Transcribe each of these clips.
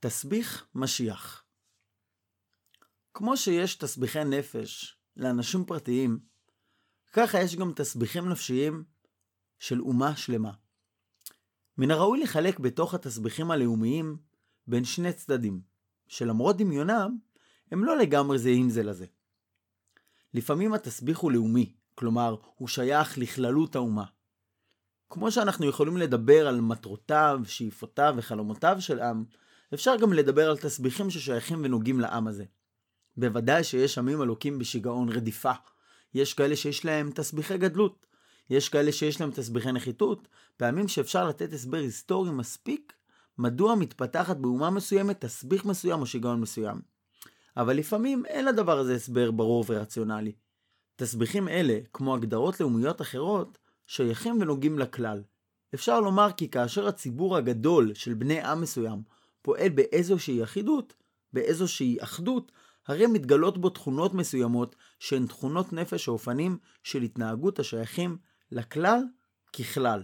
תסביך משיח כמו שיש תסביכי נפש לאנשים פרטיים, ככה יש גם תסביכים נפשיים של אומה שלמה. מן הראוי לחלק בתוך התסביכים הלאומיים בין שני צדדים, שלמרות דמיונם, הם לא לגמרי זהים זה לזה. לפעמים התסביך הוא לאומי, כלומר, הוא שייך לכללות האומה. כמו שאנחנו יכולים לדבר על מטרותיו, שאיפותיו וחלומותיו של עם, אפשר גם לדבר על תסביכים ששייכים ונוגעים לעם הזה. בוודאי שיש עמים הלוקים בשיגעון רדיפה. יש כאלה שיש להם תסביכי גדלות. יש כאלה שיש להם תסביכי נחיתות. פעמים שאפשר לתת הסבר היסטורי מספיק מדוע מתפתחת באומה מסוימת תסביך מסוים או שיגעון מסוים. אבל לפעמים אין לדבר הזה הסבר ברור ורציונלי. תסביכים אלה, כמו הגדרות לאומיות אחרות, שייכים ונוגעים לכלל. אפשר לומר כי כאשר הציבור הגדול של בני עם מסוים פועל באיזושהי אחידות, באיזושהי אחדות, הרי מתגלות בו תכונות מסוימות שהן תכונות נפש או אופנים של התנהגות השייכים לכלל ככלל.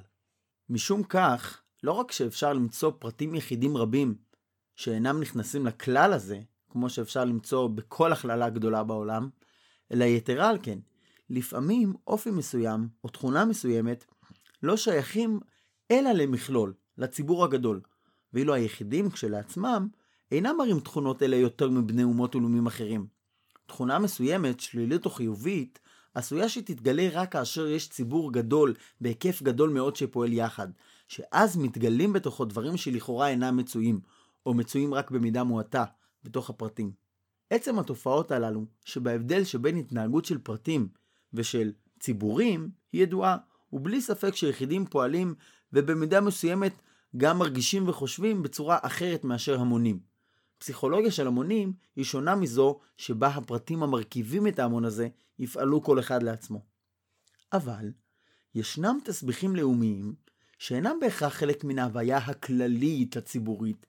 משום כך, לא רק שאפשר למצוא פרטים יחידים רבים שאינם נכנסים לכלל הזה, כמו שאפשר למצוא בכל הכללה גדולה בעולם, אלא יתרה על כן, לפעמים אופי מסוים או תכונה מסוימת לא שייכים אלא למכלול, לציבור הגדול, ואילו היחידים כשלעצמם אינם מראים תכונות אלה יותר מבני אומות ולאומים אחרים. תכונה מסוימת, שלילית או חיובית, עשויה שתתגלה רק כאשר יש ציבור גדול, בהיקף גדול מאוד שפועל יחד, שאז מתגלים בתוכו דברים שלכאורה אינם מצויים, או מצויים רק במידה מועטה, בתוך הפרטים. עצם התופעות הללו, שבהבדל שבין התנהגות של פרטים ושל ציבורים, היא ידועה, ובלי ספק שיחידים פועלים, ובמידה מסוימת גם מרגישים וחושבים בצורה אחרת מאשר המונים. פסיכולוגיה של המונים היא שונה מזו שבה הפרטים המרכיבים את ההמון הזה יפעלו כל אחד לעצמו. אבל ישנם תסביכים לאומיים שאינם בהכרח חלק מן ההוויה הכללית הציבורית,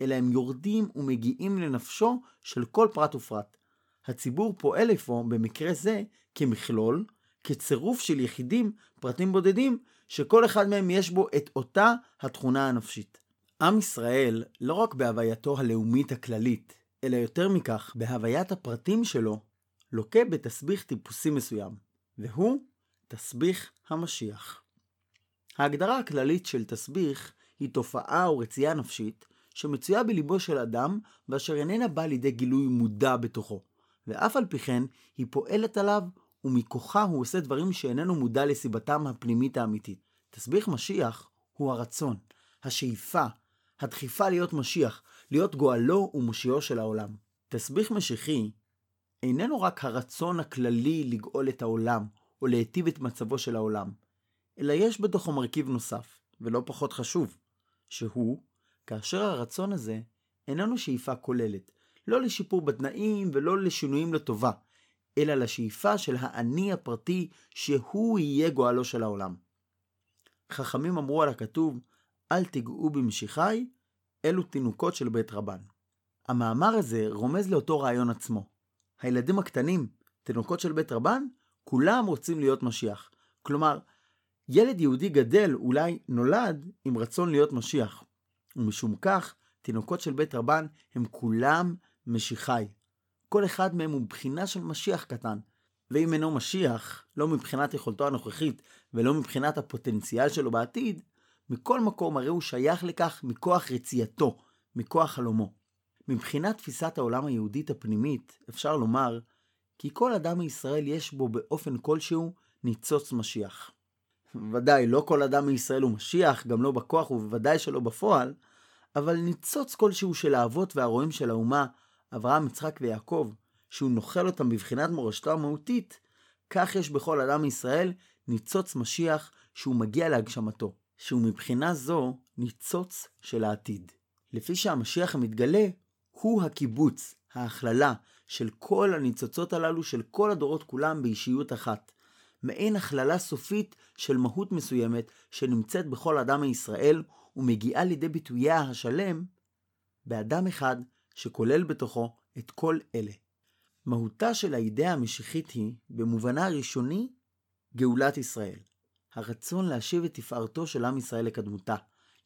אלא הם יורדים ומגיעים לנפשו של כל פרט ופרט. הציבור פועל אפוא במקרה זה כמכלול, כצירוף של יחידים, פרטים בודדים, שכל אחד מהם יש בו את אותה התכונה הנפשית. עם ישראל, לא רק בהווייתו הלאומית הכללית, אלא יותר מכך, בהוויית הפרטים שלו, לוקה בתסביך טיפוסי מסוים, והוא תסביך המשיח. ההגדרה הכללית של תסביך היא תופעה או רצייה נפשית שמצויה בליבו של אדם ואשר איננה באה לידי גילוי מודע בתוכו, ואף על פי כן היא פועלת עליו ומכוחה הוא עושה דברים שאיננו מודע לסיבתם הפנימית האמיתית. תסביך משיח הוא הרצון, השאיפה, הדחיפה להיות משיח, להיות גואלו ומושיעו של העולם. תסביך משיחי איננו רק הרצון הכללי לגאול את העולם, או להיטיב את מצבו של העולם, אלא יש בתוכו מרכיב נוסף, ולא פחות חשוב, שהוא, כאשר הרצון הזה איננו שאיפה כוללת, לא לשיפור בתנאים ולא לשינויים לטובה, אלא לשאיפה של האני הפרטי שהוא יהיה גואלו של העולם. חכמים אמרו על הכתוב, אל תיגעו במשיחי, אלו תינוקות של בית רבן. המאמר הזה רומז לאותו רעיון עצמו. הילדים הקטנים, תינוקות של בית רבן, כולם רוצים להיות משיח. כלומר, ילד יהודי גדל אולי נולד עם רצון להיות משיח. ומשום כך, תינוקות של בית רבן הם כולם משיחי. כל אחד מהם הוא בחינה של משיח קטן. ואם אינו משיח, לא מבחינת יכולתו הנוכחית ולא מבחינת הפוטנציאל שלו בעתיד, מכל מקום הרי הוא שייך לכך מכוח רצייתו, מכוח חלומו. מבחינת תפיסת העולם היהודית הפנימית, אפשר לומר כי כל אדם מישראל יש בו באופן כלשהו ניצוץ משיח. ודאי, לא כל אדם מישראל הוא משיח, גם לא בכוח ובוודאי שלא בפועל, אבל ניצוץ כלשהו של האבות והרועים של האומה, אברהם, יצחק ויעקב, שהוא נוחל אותם בבחינת מורשתו המהותית, כך יש בכל אדם מישראל ניצוץ משיח שהוא מגיע להגשמתו. שהוא מבחינה זו ניצוץ של העתיד. לפי שהמשיח המתגלה הוא הקיבוץ, ההכללה של כל הניצוצות הללו של כל הדורות כולם באישיות אחת. מעין הכללה סופית של מהות מסוימת שנמצאת בכל אדם מישראל ומגיעה לידי ביטויה השלם באדם אחד שכולל בתוכו את כל אלה. מהותה של האידאה המשיחית היא, במובנה הראשוני, גאולת ישראל. הרצון להשיב את תפארתו של עם ישראל לקדמותה,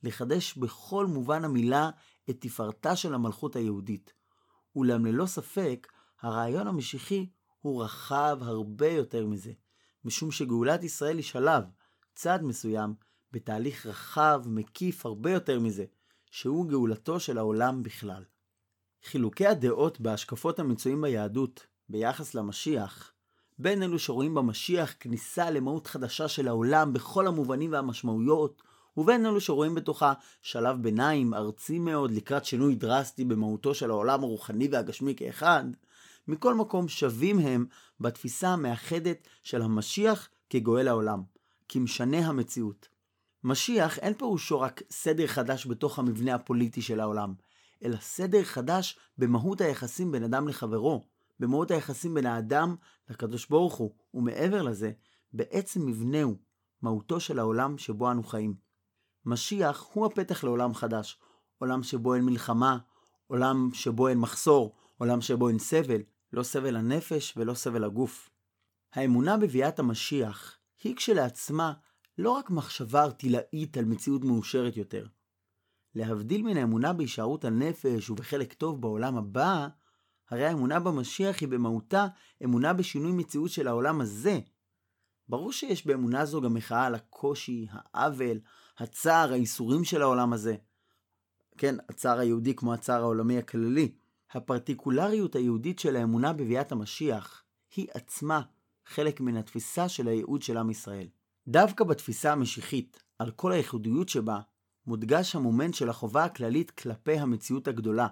לחדש בכל מובן המילה את תפארתה של המלכות היהודית. אולם ללא ספק, הרעיון המשיחי הוא רחב הרבה יותר מזה, משום שגאולת ישראל היא שלב, צעד מסוים, בתהליך רחב, מקיף הרבה יותר מזה, שהוא גאולתו של העולם בכלל. חילוקי הדעות בהשקפות המצויים ביהדות ביחס למשיח, בין אלו שרואים במשיח כניסה למהות חדשה של העולם בכל המובנים והמשמעויות, ובין אלו שרואים בתוכה שלב ביניים ארצי מאוד לקראת שינוי דרסטי במהותו של העולם הרוחני והגשמי כאחד, מכל מקום שווים הם בתפיסה המאחדת של המשיח כגואל העולם, כמשנה המציאות. משיח אין פירושו רק סדר חדש בתוך המבנה הפוליטי של העולם, אלא סדר חדש במהות היחסים בין אדם לחברו, במהות היחסים בין האדם לקדוש ברוך הוא, ומעבר לזה, בעצם מבנהו, מהותו של העולם שבו אנו חיים. משיח הוא הפתח לעולם חדש, עולם שבו אין מלחמה, עולם שבו אין מחסור, עולם שבו אין סבל, לא סבל הנפש ולא סבל הגוף. האמונה בביאת המשיח היא כשלעצמה לא רק מחשבה ארטילאית על מציאות מאושרת יותר. להבדיל מן האמונה בהישארות הנפש ובחלק טוב בעולם הבא, הרי האמונה במשיח היא במהותה אמונה בשינוי מציאות של העולם הזה. ברור שיש באמונה זו גם מחאה על הקושי, העוול, הצער, האיסורים של העולם הזה. כן, הצער היהודי כמו הצער העולמי הכללי. הפרטיקולריות היהודית של האמונה בביאת המשיח היא עצמה חלק מן התפיסה של הייעוד של עם ישראל. דווקא בתפיסה המשיחית, על כל הייחודיות שבה, מודגש המומנט של החובה הכללית כלפי המציאות הגדולה,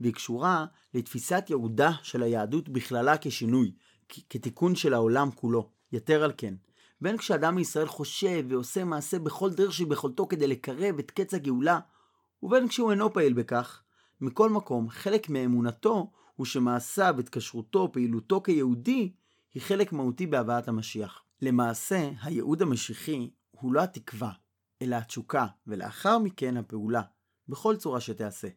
והיא קשורה לתפיסת ייעודה של היהדות בכללה כשינוי, כתיקון של העולם כולו. יתר על כן, בין כשאדם מישראל חושב ועושה מעשה בכל דרך שביכולתו כדי לקרב את קץ הגאולה, ובין כשהוא אינו פעיל בכך, מכל מקום, חלק מאמונתו הוא שמעשיו, התקשרותו, פעילותו כיהודי, היא חלק מהותי בהבאת המשיח. למעשה, הייעוד המשיחי הוא לא התקווה, אלא התשוקה, ולאחר מכן הפעולה, בכל צורה שתעשה,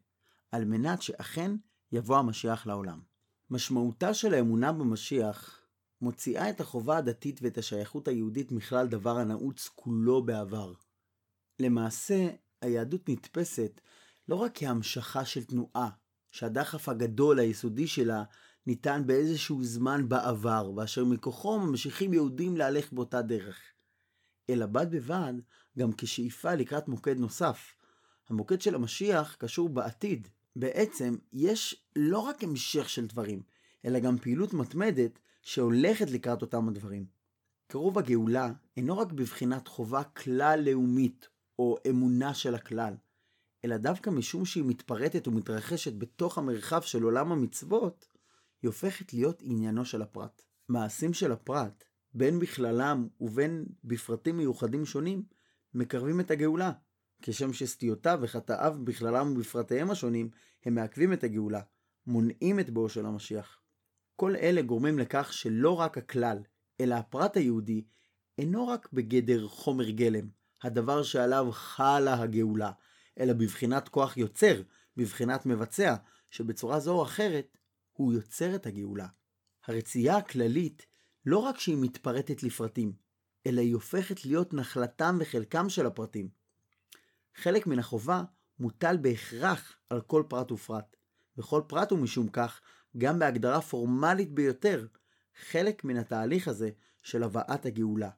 על מנת שאכן יבוא המשיח לעולם. משמעותה של האמונה במשיח מוציאה את החובה הדתית ואת השייכות היהודית מכלל דבר הנעוץ כולו בעבר. למעשה, היהדות נתפסת לא רק כהמשכה של תנועה, שהדחף הגדול היסודי שלה ניתן באיזשהו זמן בעבר, ואשר מכוחו ממשיכים יהודים להלך באותה דרך, אלא בד בבד גם כשאיפה לקראת מוקד נוסף. המוקד של המשיח קשור בעתיד. בעצם יש לא רק המשך של דברים, אלא גם פעילות מתמדת שהולכת לקראת אותם הדברים. קירוב הגאולה אינו רק בבחינת חובה כלל-לאומית או אמונה של הכלל, אלא דווקא משום שהיא מתפרטת ומתרחשת בתוך המרחב של עולם המצוות, היא הופכת להיות עניינו של הפרט. מעשים של הפרט, בין בכללם ובין בפרטים מיוחדים שונים, מקרבים את הגאולה, כשם שסטיותיו וחטאיו בכללם ובפרטיהם השונים, הם מעכבים את הגאולה, מונעים את בואו של המשיח. כל אלה גורמים לכך שלא רק הכלל, אלא הפרט היהודי, אינו רק בגדר חומר גלם, הדבר שעליו חלה הגאולה, אלא בבחינת כוח יוצר, בבחינת מבצע, שבצורה זו או אחרת, הוא יוצר את הגאולה. הרצייה הכללית, לא רק שהיא מתפרטת לפרטים, אלא היא הופכת להיות נחלתם וחלקם של הפרטים. חלק מן החובה מוטל בהכרח על כל פרט ופרט, וכל פרט הוא משום כך, גם בהגדרה פורמלית ביותר, חלק מן התהליך הזה של הבאת הגאולה.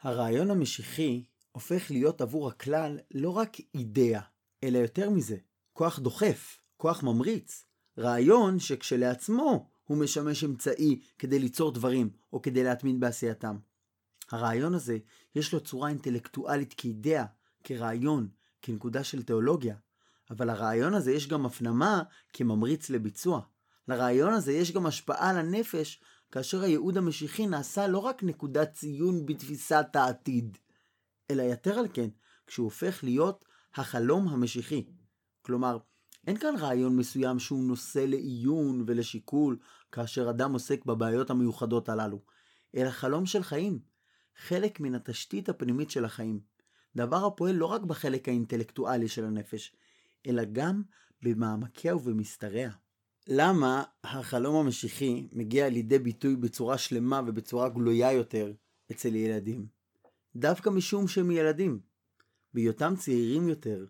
הרעיון המשיחי הופך להיות עבור הכלל לא רק אידאה, אלא יותר מזה, כוח דוחף, כוח ממריץ, רעיון שכשלעצמו הוא משמש אמצעי כדי ליצור דברים או כדי להתמין בעשייתם. הרעיון הזה יש לו צורה אינטלקטואלית כאידאה, כרעיון, כנקודה של תיאולוגיה, אבל לרעיון הזה יש גם הפנמה כממריץ לביצוע. לרעיון הזה יש גם השפעה על הנפש, כאשר הייעוד המשיחי נעשה לא רק נקודת ציון בתפיסת העתיד, אלא יתר על כן, כשהוא הופך להיות החלום המשיחי. כלומר, אין כאן רעיון מסוים שהוא נושא לעיון ולשיקול כאשר אדם עוסק בבעיות המיוחדות הללו, אלא חלום של חיים, חלק מן התשתית הפנימית של החיים. דבר הפועל לא רק בחלק האינטלקטואלי של הנפש, אלא גם במעמקיה ובמסתריה. למה החלום המשיחי מגיע לידי ביטוי בצורה שלמה ובצורה גלויה יותר אצל ילדים? דווקא משום שהם ילדים. בהיותם צעירים יותר,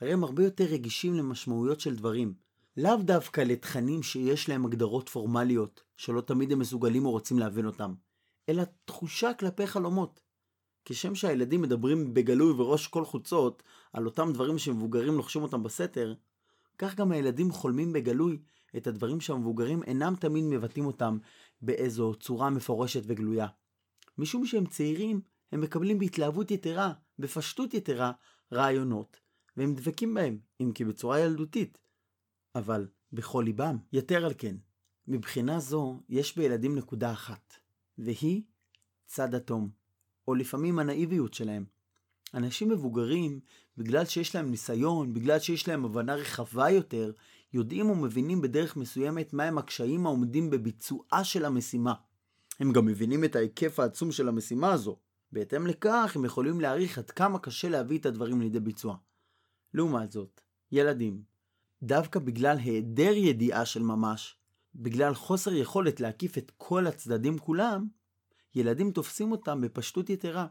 הרי הם הרבה יותר רגישים למשמעויות של דברים, לאו דווקא לתכנים שיש להם הגדרות פורמליות, שלא תמיד הם מסוגלים או רוצים להבין אותם, אלא תחושה כלפי חלומות. כשם שהילדים מדברים בגלוי וראש כל חוצות על אותם דברים שמבוגרים לוחשים אותם בסתר, כך גם הילדים חולמים בגלוי את הדברים שהמבוגרים אינם תמיד מבטאים אותם באיזו צורה מפורשת וגלויה. משום שהם צעירים, הם מקבלים בהתלהבות יתרה, בפשטות יתרה, רעיונות, והם דבקים בהם, אם כי בצורה ילדותית, אבל בכל ליבם. יתר על כן, מבחינה זו יש בילדים נקודה אחת, והיא צד אטום, או לפעמים הנאיביות שלהם. אנשים מבוגרים, בגלל שיש להם ניסיון, בגלל שיש להם הבנה רחבה יותר, יודעים ומבינים בדרך מסוימת מהם הקשיים העומדים בביצועה של המשימה. הם גם מבינים את ההיקף העצום של המשימה הזו. בהתאם לכך, הם יכולים להעריך עד כמה קשה להביא את הדברים לידי ביצוע. לעומת זאת, ילדים, דווקא בגלל היעדר ידיעה של ממש, בגלל חוסר יכולת להקיף את כל הצדדים כולם, ילדים תופסים אותם בפשטות יתרה.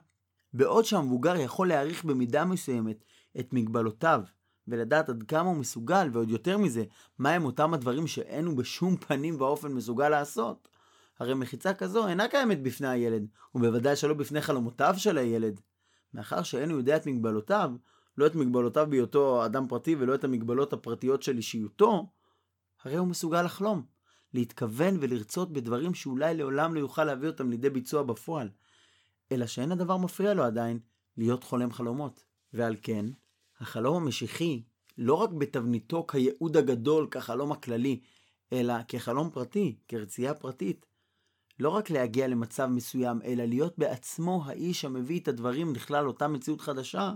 בעוד שהמבוגר יכול להעריך במידה מסוימת את מגבלותיו ולדעת עד כמה הוא מסוגל, ועוד יותר מזה, מהם אותם הדברים שאין הוא בשום פנים ואופן מסוגל לעשות. הרי מחיצה כזו אינה קיימת בפני הילד, ובוודאי שלא בפני חלומותיו של הילד. מאחר שאין הוא יודע את מגבלותיו, לא את מגבלותיו בהיותו אדם פרטי ולא את המגבלות הפרטיות של אישיותו, הרי הוא מסוגל לחלום, להתכוון ולרצות בדברים שאולי לעולם לא יוכל להביא אותם לידי ביצוע בפועל, אלא שאין הדבר מפריע לו עדיין להיות חולם חלומות. ועל כן, החלום המשיחי, לא רק בתבניתו כייעוד הגדול, כחלום הכללי, אלא כחלום פרטי, כרצייה פרטית, לא רק להגיע למצב מסוים, אלא להיות בעצמו האיש המביא את הדברים לכלל אותה מציאות חדשה,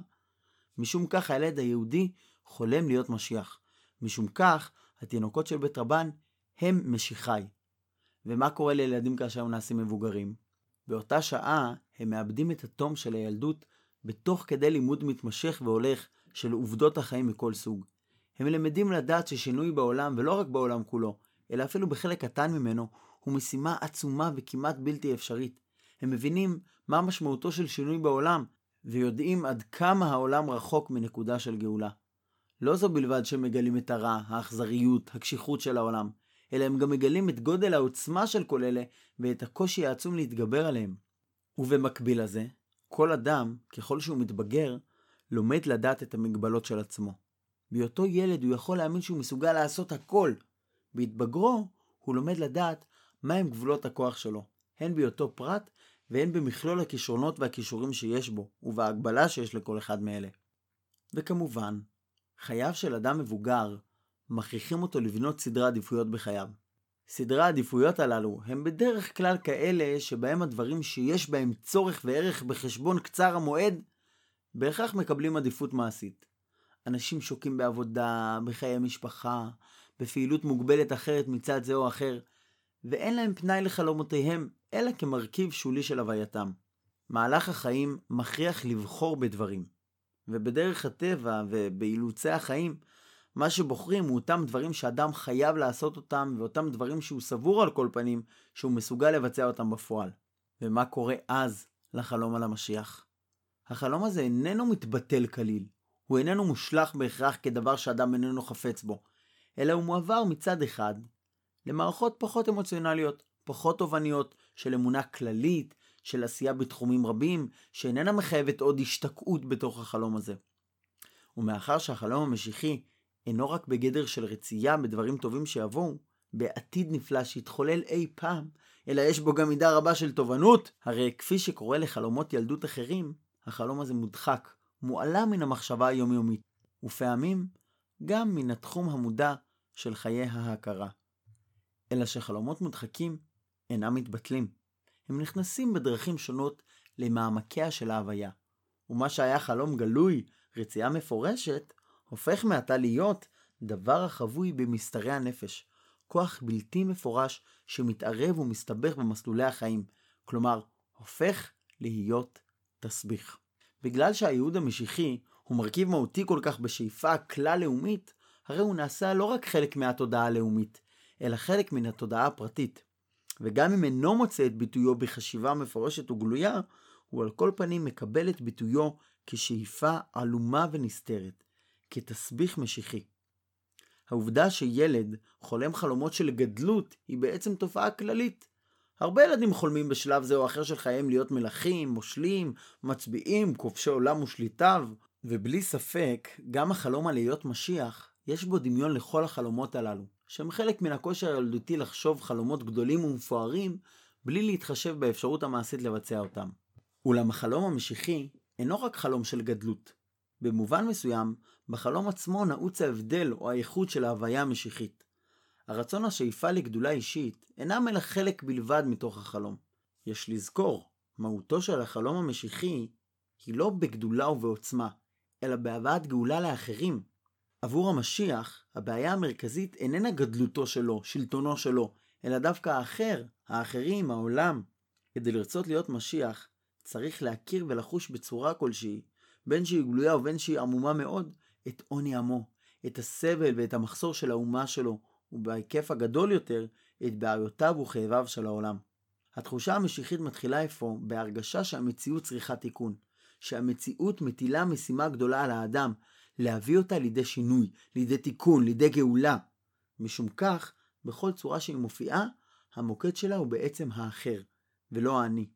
משום כך הילד היהודי חולם להיות משיח. משום כך, התינוקות של בית רבן הם משיחי. ומה קורה לילדים כאשר הם נעשים מבוגרים? באותה שעה הם מאבדים את התום של הילדות בתוך כדי לימוד מתמשך והולך של עובדות החיים מכל סוג. הם למדים לדעת ששינוי בעולם, ולא רק בעולם כולו, אלא אפילו בחלק קטן ממנו, הוא משימה עצומה וכמעט בלתי אפשרית. הם מבינים מה משמעותו של שינוי בעולם, ויודעים עד כמה העולם רחוק מנקודה של גאולה. לא זו בלבד שהם מגלים את הרע, האכזריות, הקשיחות של העולם, אלא הם גם מגלים את גודל העוצמה של כל אלה ואת הקושי העצום להתגבר עליהם. ובמקביל לזה, כל אדם, ככל שהוא מתבגר, לומד לדעת את המגבלות של עצמו. בהיותו ילד הוא יכול להאמין שהוא מסוגל לעשות הכל. בהתבגרו, הוא לומד לדעת מהם גבולות הכוח שלו, הן בהיותו פרט והן במכלול הכישרונות והכישורים שיש בו, ובהגבלה שיש לכל אחד מאלה. וכמובן, חייו של אדם מבוגר מכריחים אותו לבנות סדרי עדיפויות בחייו. סדרי העדיפויות הללו הם בדרך כלל כאלה שבהם הדברים שיש בהם צורך וערך בחשבון קצר המועד בהכרח מקבלים עדיפות מעשית. אנשים שוקים בעבודה, בחיי משפחה, בפעילות מוגבלת אחרת מצד זה או אחר, ואין להם פנאי לחלומותיהם, אלא כמרכיב שולי של הווייתם. מהלך החיים מכריח לבחור בדברים, ובדרך הטבע ובאילוצי החיים, מה שבוחרים הוא אותם דברים שאדם חייב לעשות אותם, ואותם דברים שהוא סבור על כל פנים שהוא מסוגל לבצע אותם בפועל. ומה קורה אז לחלום על המשיח? החלום הזה איננו מתבטל כליל, הוא איננו מושלך בהכרח כדבר שאדם איננו חפץ בו, אלא הוא מועבר מצד אחד למערכות פחות אמוציונליות, פחות תובעניות, של אמונה כללית, של עשייה בתחומים רבים, שאיננה מחייבת עוד השתקעות בתוך החלום הזה. ומאחר שהחלום המשיחי אינו רק בגדר של רצייה בדברים טובים שיבואו, בעתיד נפלא שיתחולל אי פעם, אלא יש בו גם מידה רבה של תובנות, הרי כפי שקורה לחלומות ילדות אחרים, החלום הזה מודחק, מועלם מן המחשבה היומיומית, ופעמים גם מן התחום המודע של חיי ההכרה. אלא שחלומות מודחקים אינם מתבטלים. הם נכנסים בדרכים שונות למעמקיה של ההוויה. ומה שהיה חלום גלוי, רצייה מפורשת, הופך מעתה להיות דבר החבוי במסתרי הנפש, כוח בלתי מפורש שמתערב ומסתבך במסלולי החיים, כלומר, הופך להיות תסביך. בגלל שהייעוד המשיחי הוא מרכיב מהותי כל כך בשאיפה כלל-לאומית, הרי הוא נעשה לא רק חלק מהתודעה הלאומית, אלא חלק מן התודעה הפרטית. וגם אם אינו מוצא את ביטויו בחשיבה מפורשת וגלויה, הוא על כל פנים מקבל את ביטויו כשאיפה עלומה ונסתרת, כתסביך משיחי. העובדה שילד חולם חלומות של גדלות היא בעצם תופעה כללית. הרבה ילדים חולמים בשלב זה או אחר של חייהם להיות מלכים, מושלים, מצביעים, כובשי עולם ושליטיו, ובלי ספק, גם החלום על להיות משיח, יש בו דמיון לכל החלומות הללו, שהם חלק מן הכושר הילדותי לחשוב חלומות גדולים ומפוארים, בלי להתחשב באפשרות המעשית לבצע אותם. אולם החלום המשיחי אינו רק חלום של גדלות. במובן מסוים, בחלום עצמו נעוץ ההבדל או הייחוד של ההוויה המשיחית. הרצון השאיפה לגדולה אישית אינם אלא חלק בלבד מתוך החלום. יש לזכור, מהותו של החלום המשיחי היא לא בגדולה ובעוצמה, אלא בהבאת גאולה לאחרים. עבור המשיח, הבעיה המרכזית איננה גדלותו שלו, שלטונו שלו, אלא דווקא האחר, האחרים, העולם. כדי לרצות להיות משיח, צריך להכיר ולחוש בצורה כלשהי, בין שהיא גלויה ובין שהיא עמומה מאוד, את עוני עמו, את הסבל ואת המחסור של האומה שלו, ובהיקף הגדול יותר, את בעיותיו וכאביו של העולם. התחושה המשיחית מתחילה אפוא בהרגשה שהמציאות צריכה תיקון, שהמציאות מטילה משימה גדולה על האדם, להביא אותה לידי שינוי, לידי תיקון, לידי גאולה. משום כך, בכל צורה שהיא מופיעה, המוקד שלה הוא בעצם האחר, ולא האני.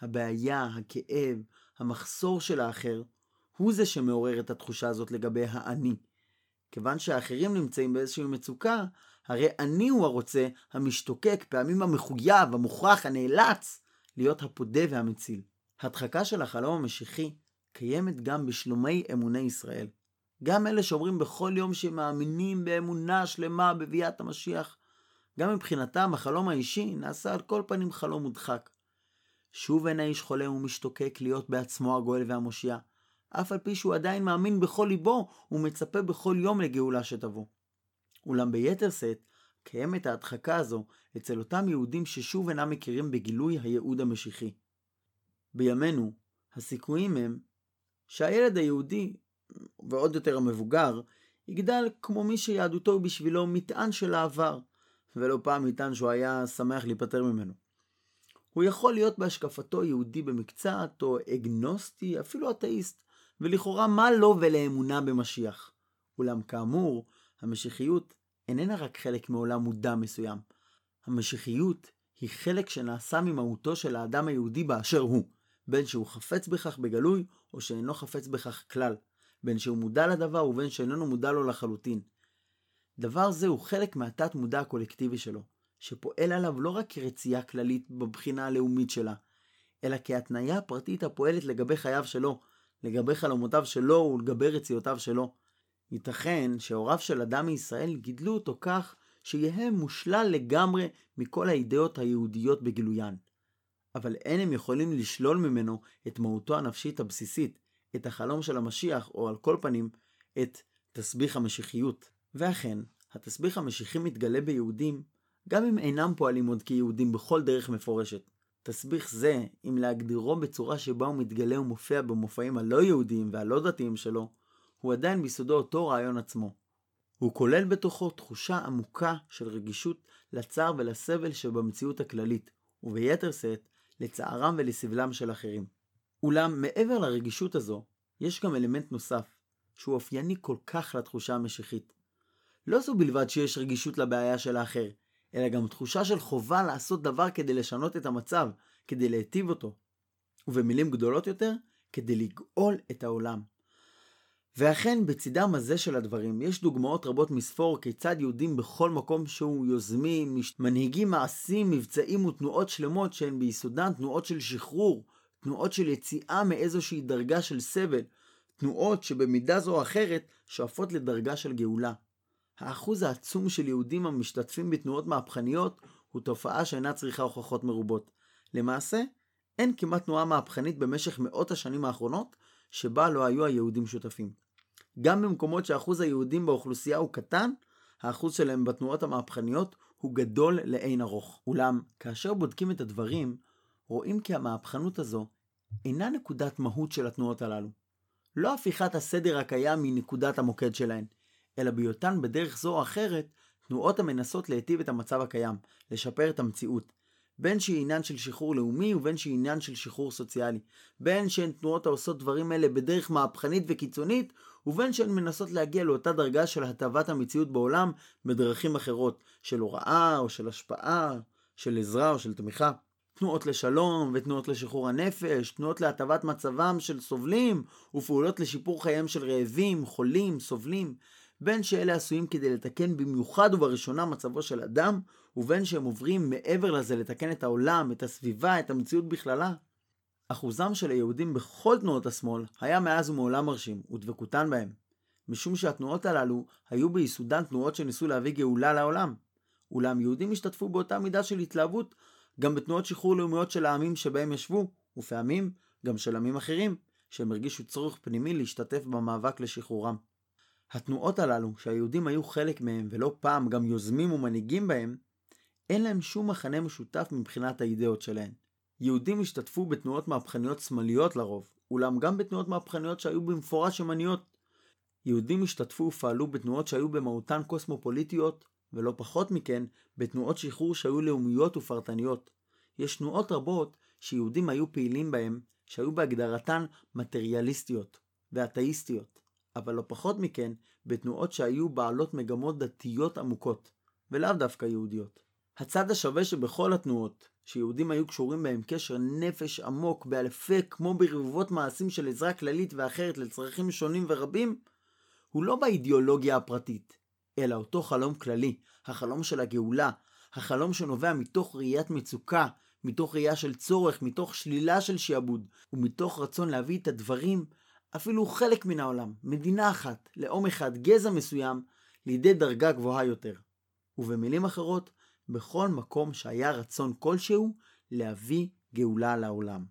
הבעיה, הכאב, המחסור של האחר, הוא זה שמעורר את התחושה הזאת לגבי האני. כיוון שהאחרים נמצאים באיזושהי מצוקה, הרי אני הוא הרוצה, המשתוקק, פעמים המחויב, המוכרח, הנאלץ, להיות הפודה והמציל. הדחקה של החלום המשיחי קיימת גם בשלומי אמוני ישראל. גם אלה שאומרים בכל יום שהם מאמינים באמונה שלמה בביאת המשיח, גם מבחינתם החלום האישי נעשה על כל פנים חלום מודחק. שוב אין האיש חולה ומשתוקק להיות בעצמו הגואל והמושיע, אף על פי שהוא עדיין מאמין בכל ליבו ומצפה בכל יום לגאולה שתבוא. אולם ביתר שאת, קיימת ההדחקה הזו אצל אותם יהודים ששוב אינם מכירים בגילוי הייעוד המשיחי. בימינו, הסיכויים הם שהילד היהודי, ועוד יותר המבוגר, יגדל כמו מי שיהדותו בשבילו מטען של העבר, ולא פעם מטען שהוא היה שמח להיפטר ממנו. הוא יכול להיות בהשקפתו יהודי במקצת, או אגנוסטי, אפילו אתאיסט, ולכאורה מה לו ולאמונה במשיח. אולם כאמור, המשיחיות איננה רק חלק מעולם מודע מסוים. המשיחיות היא חלק שנעשה ממהותו של האדם היהודי באשר הוא, בין שהוא חפץ בכך בגלוי, או שאינו חפץ בכך כלל, בין שהוא מודע לדבר ובין שאיננו מודע לו לחלוטין. דבר זה הוא חלק מהתת מודע הקולקטיבי שלו, שפועל עליו לא רק כרצייה כללית בבחינה הלאומית שלה, אלא כהתניה פרטית הפועלת לגבי חייו שלו, לגבי חלומותיו שלו ולגבי רציותיו שלו. ייתכן שהוריו של אדם מישראל גידלו אותו כך שיהא מושלל לגמרי מכל האידאות היהודיות בגילוין. אבל אין הם יכולים לשלול ממנו את מהותו הנפשית הבסיסית, את החלום של המשיח, או על כל פנים, את תסביך המשיחיות. ואכן, התסביך המשיחי מתגלה ביהודים, גם אם אינם פועלים עוד כיהודים בכל דרך מפורשת. תסביך זה, אם להגדירו בצורה שבה הוא מתגלה ומופיע במופעים הלא יהודיים והלא דתיים שלו, הוא עדיין ביסודו אותו רעיון עצמו. הוא כולל בתוכו תחושה עמוקה של רגישות לצער ולסבל שבמציאות הכללית, וביתר שאת, לצערם ולסבלם של אחרים. אולם מעבר לרגישות הזו, יש גם אלמנט נוסף, שהוא אופייני כל כך לתחושה המשיחית. לא זו בלבד שיש רגישות לבעיה של האחר, אלא גם תחושה של חובה לעשות דבר כדי לשנות את המצב, כדי להיטיב אותו. ובמילים גדולות יותר, כדי לגאול את העולם. ואכן, בצידם הזה של הדברים, יש דוגמאות רבות מספור כיצד יהודים בכל מקום שהוא יוזמים, מנהיגים מעשים, מבצעים ותנועות שלמות שהן ביסודן תנועות של שחרור, תנועות של יציאה מאיזושהי דרגה של סבל, תנועות שבמידה זו או אחרת שואפות לדרגה של גאולה. האחוז העצום של יהודים המשתתפים בתנועות מהפכניות הוא תופעה שאינה צריכה הוכחות מרובות. למעשה, אין כמעט תנועה מהפכנית במשך מאות השנים האחרונות שבה לא היו היהודים שותפים. גם במקומות שאחוז היהודים באוכלוסייה הוא קטן, האחוז שלהם בתנועות המהפכניות הוא גדול לאין ארוך. אולם, כאשר בודקים את הדברים, רואים כי המהפכנות הזו אינה נקודת מהות של התנועות הללו. לא הפיכת הסדר הקיים מנקודת המוקד שלהן, אלא בהיותן בדרך זו או אחרת תנועות המנסות להיטיב את המצב הקיים, לשפר את המציאות, בין שהיא עניין של שחרור לאומי ובין שהיא עניין של שחרור סוציאלי. בין שהן תנועות העושות דברים אלה בדרך מהפכנית וקיצונית, ובין שהן מנסות להגיע לאותה דרגה של הטבת המציאות בעולם בדרכים אחרות, של הוראה או של השפעה, של עזרה או של תמיכה. תנועות לשלום ותנועות לשחרור הנפש, תנועות להטבת מצבם של סובלים ופעולות לשיפור חייהם של רעבים, חולים, סובלים, בין שאלה עשויים כדי לתקן במיוחד ובראשונה מצבו של אדם, ובין שהם עוברים מעבר לזה לתקן את העולם, את הסביבה, את המציאות בכללה. אחוזם של היהודים בכל תנועות השמאל היה מאז ומעולם מרשים, ודבקותן בהם. משום שהתנועות הללו היו ביסודן תנועות שניסו להביא גאולה לעולם. אולם יהודים השתתפו באותה מידה של התלהבות גם בתנועות שחרור לאומיות של העמים שבהם ישבו, ופעמים גם של עמים אחרים, שהם הרגישו צורך פנימי להשתתף במאבק לשחרורם. התנועות הללו, שהיהודים היו חלק מהם ולא פעם גם יוזמים ומנהיגים בהם, אין להם שום מחנה משותף מבחינת האידאות שלהן. יהודים השתתפו בתנועות מהפכניות שמאליות לרוב, אולם גם בתנועות מהפכניות שהיו במפורש ימניות. יהודים השתתפו ופעלו בתנועות שהיו במהותן קוסמופוליטיות, ולא פחות מכן, בתנועות שחרור שהיו לאומיות ופרטניות. יש תנועות רבות שיהודים היו פעילים בהן, שהיו בהגדרתן מטריאליסטיות ואתאיסטיות, אבל לא פחות מכן, בתנועות שהיו בעלות מגמות דתיות עמוקות, ולאו דווקא יהודיות. הצד השווה שבכל התנועות, שיהודים היו קשורים בהם קשר נפש עמוק באלפי כמו ברבבות מעשים של עזרה כללית ואחרת לצרכים שונים ורבים, הוא לא באידיאולוגיה הפרטית, אלא אותו חלום כללי, החלום של הגאולה, החלום שנובע מתוך ראיית מצוקה, מתוך ראייה של צורך, מתוך שלילה של שעבוד, ומתוך רצון להביא את הדברים, אפילו חלק מן העולם, מדינה אחת, לאום אחד, גזע מסוים, לידי דרגה גבוהה יותר. ובמילים אחרות, בכל מקום שהיה רצון כלשהו להביא גאולה לעולם.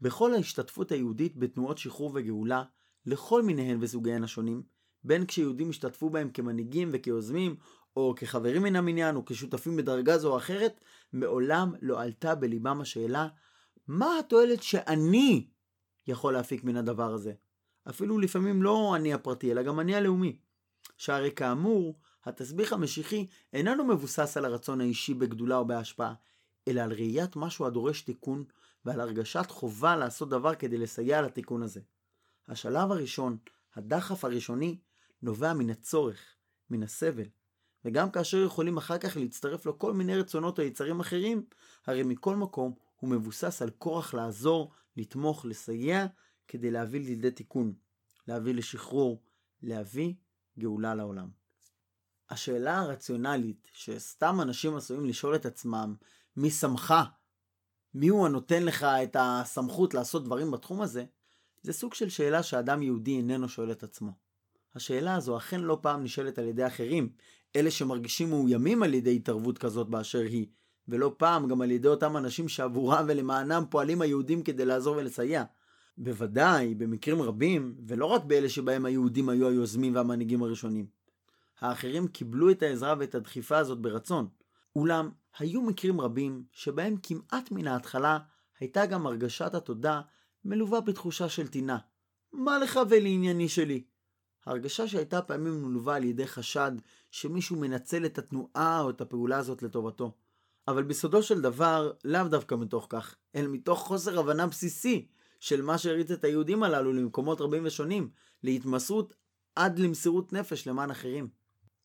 בכל ההשתתפות היהודית בתנועות שחרור וגאולה, לכל מיניהן וסוגיהן השונים, בין כשיהודים השתתפו בהם כמנהיגים וכיוזמים, או כחברים מן המניין, או כשותפים בדרגה זו או אחרת, מעולם לא עלתה בליבם השאלה, מה התועלת שאני יכול להפיק מן הדבר הזה? אפילו לפעמים לא אני הפרטי, אלא גם אני הלאומי. שהרי כאמור, התסביך המשיחי איננו מבוסס על הרצון האישי בגדולה או בהשפעה, אלא על ראיית משהו הדורש תיקון, ועל הרגשת חובה לעשות דבר כדי לסייע לתיקון הזה. השלב הראשון, הדחף הראשוני, נובע מן הצורך, מן הסבל. וגם כאשר יכולים אחר כך להצטרף לו כל מיני רצונות או יצרים אחרים, הרי מכל מקום הוא מבוסס על כורח לעזור, לתמוך, לסייע, כדי להביא לידי תיקון, להביא לשחרור, להביא גאולה לעולם. השאלה הרציונלית שסתם אנשים עשויים לשאול את עצמם, מי שמך? מי הוא הנותן לך את הסמכות לעשות דברים בתחום הזה? זה סוג של שאלה שאדם יהודי איננו שואל את עצמו. השאלה הזו אכן לא פעם נשאלת על ידי אחרים, אלה שמרגישים מאוימים על ידי התערבות כזאת באשר היא, ולא פעם גם על ידי אותם אנשים שעבורם ולמענם פועלים היהודים כדי לעזור ולסייע. בוודאי, במקרים רבים, ולא רק באלה שבהם היהודים היו היוזמים והמנהיגים הראשונים. האחרים קיבלו את העזרה ואת הדחיפה הזאת ברצון. אולם, היו מקרים רבים שבהם כמעט מן ההתחלה הייתה גם הרגשת התודה מלווה בתחושה של טינה. מה לך ולענייני שלי? הרגשה שהייתה פעמים מלווה על ידי חשד שמישהו מנצל את התנועה או את הפעולה הזאת לטובתו. אבל בסודו של דבר, לאו דווקא מתוך כך, אלא מתוך חוסר הבנה בסיסי של מה שהריץ את היהודים הללו למקומות רבים ושונים, להתמסרות עד למסירות נפש למען אחרים.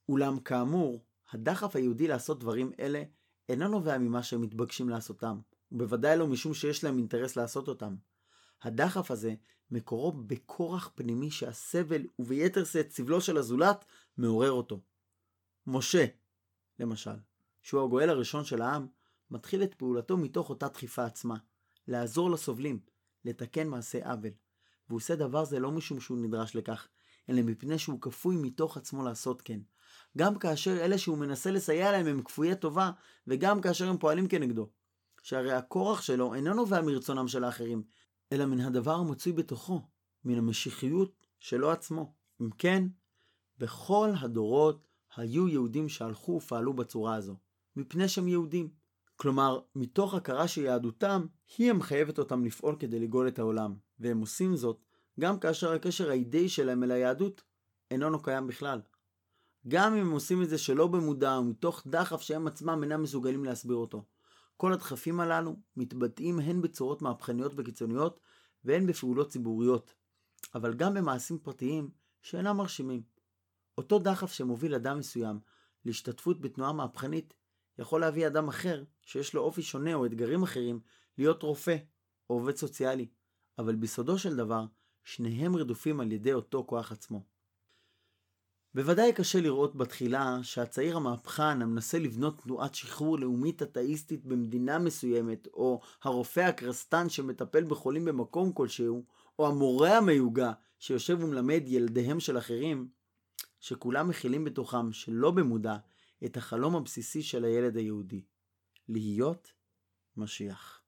אולם כאמור, הדחף היהודי לעשות דברים אלה אינו נובע ממה שהם מתבקשים לעשותם, ובוודאי לא משום שיש להם אינטרס לעשות אותם. הדחף הזה מקורו בכורח פנימי שהסבל וביתר שאת סבלו של הזולת מעורר אותו. משה, למשל, שהוא הגואל הראשון של העם, מתחיל את פעולתו מתוך אותה דחיפה עצמה, לעזור לסובלים, לתקן מעשה עוול. והוא עושה דבר זה לא משום שהוא נדרש לכך, אלא מפני שהוא כפוי מתוך עצמו לעשות כן. גם כאשר אלה שהוא מנסה לסייע להם הם כפויי טובה, וגם כאשר הם פועלים כנגדו. שהרי הכורח שלו אינו נובע מרצונם של האחרים, אלא מן הדבר המצוי בתוכו, מן המשיחיות שלו עצמו. אם כן, בכל הדורות היו יהודים שהלכו ופעלו בצורה הזו, מפני שהם יהודים. כלומר, מתוך הכרה שיהדותם היא המחייבת אותם לפעול כדי לגאול את העולם, והם עושים זאת גם כאשר הקשר האידאי שלהם אל היהדות איננו קיים בכלל. גם אם הם עושים את זה שלא במודע ומתוך דחף שהם עצמם אינם מסוגלים להסביר אותו. כל הדחפים הללו מתבטאים הן בצורות מהפכניות וקיצוניות והן בפעולות ציבוריות, אבל גם במעשים פרטיים שאינם מרשימים. אותו דחף שמוביל אדם מסוים להשתתפות בתנועה מהפכנית יכול להביא אדם אחר, שיש לו אופי שונה או אתגרים אחרים, להיות רופא או עובד סוציאלי, אבל ביסודו של דבר, שניהם רדופים על ידי אותו כוח עצמו. בוודאי קשה לראות בתחילה שהצעיר המהפכן המנסה לבנות תנועת שחרור לאומית אתאיסטית במדינה מסוימת, או הרופא הקרסטן שמטפל בחולים במקום כלשהו, או המורה המיוגע שיושב ומלמד ילדיהם של אחרים, שכולם מכילים בתוכם, שלא במודע, את החלום הבסיסי של הילד היהודי, להיות משיח.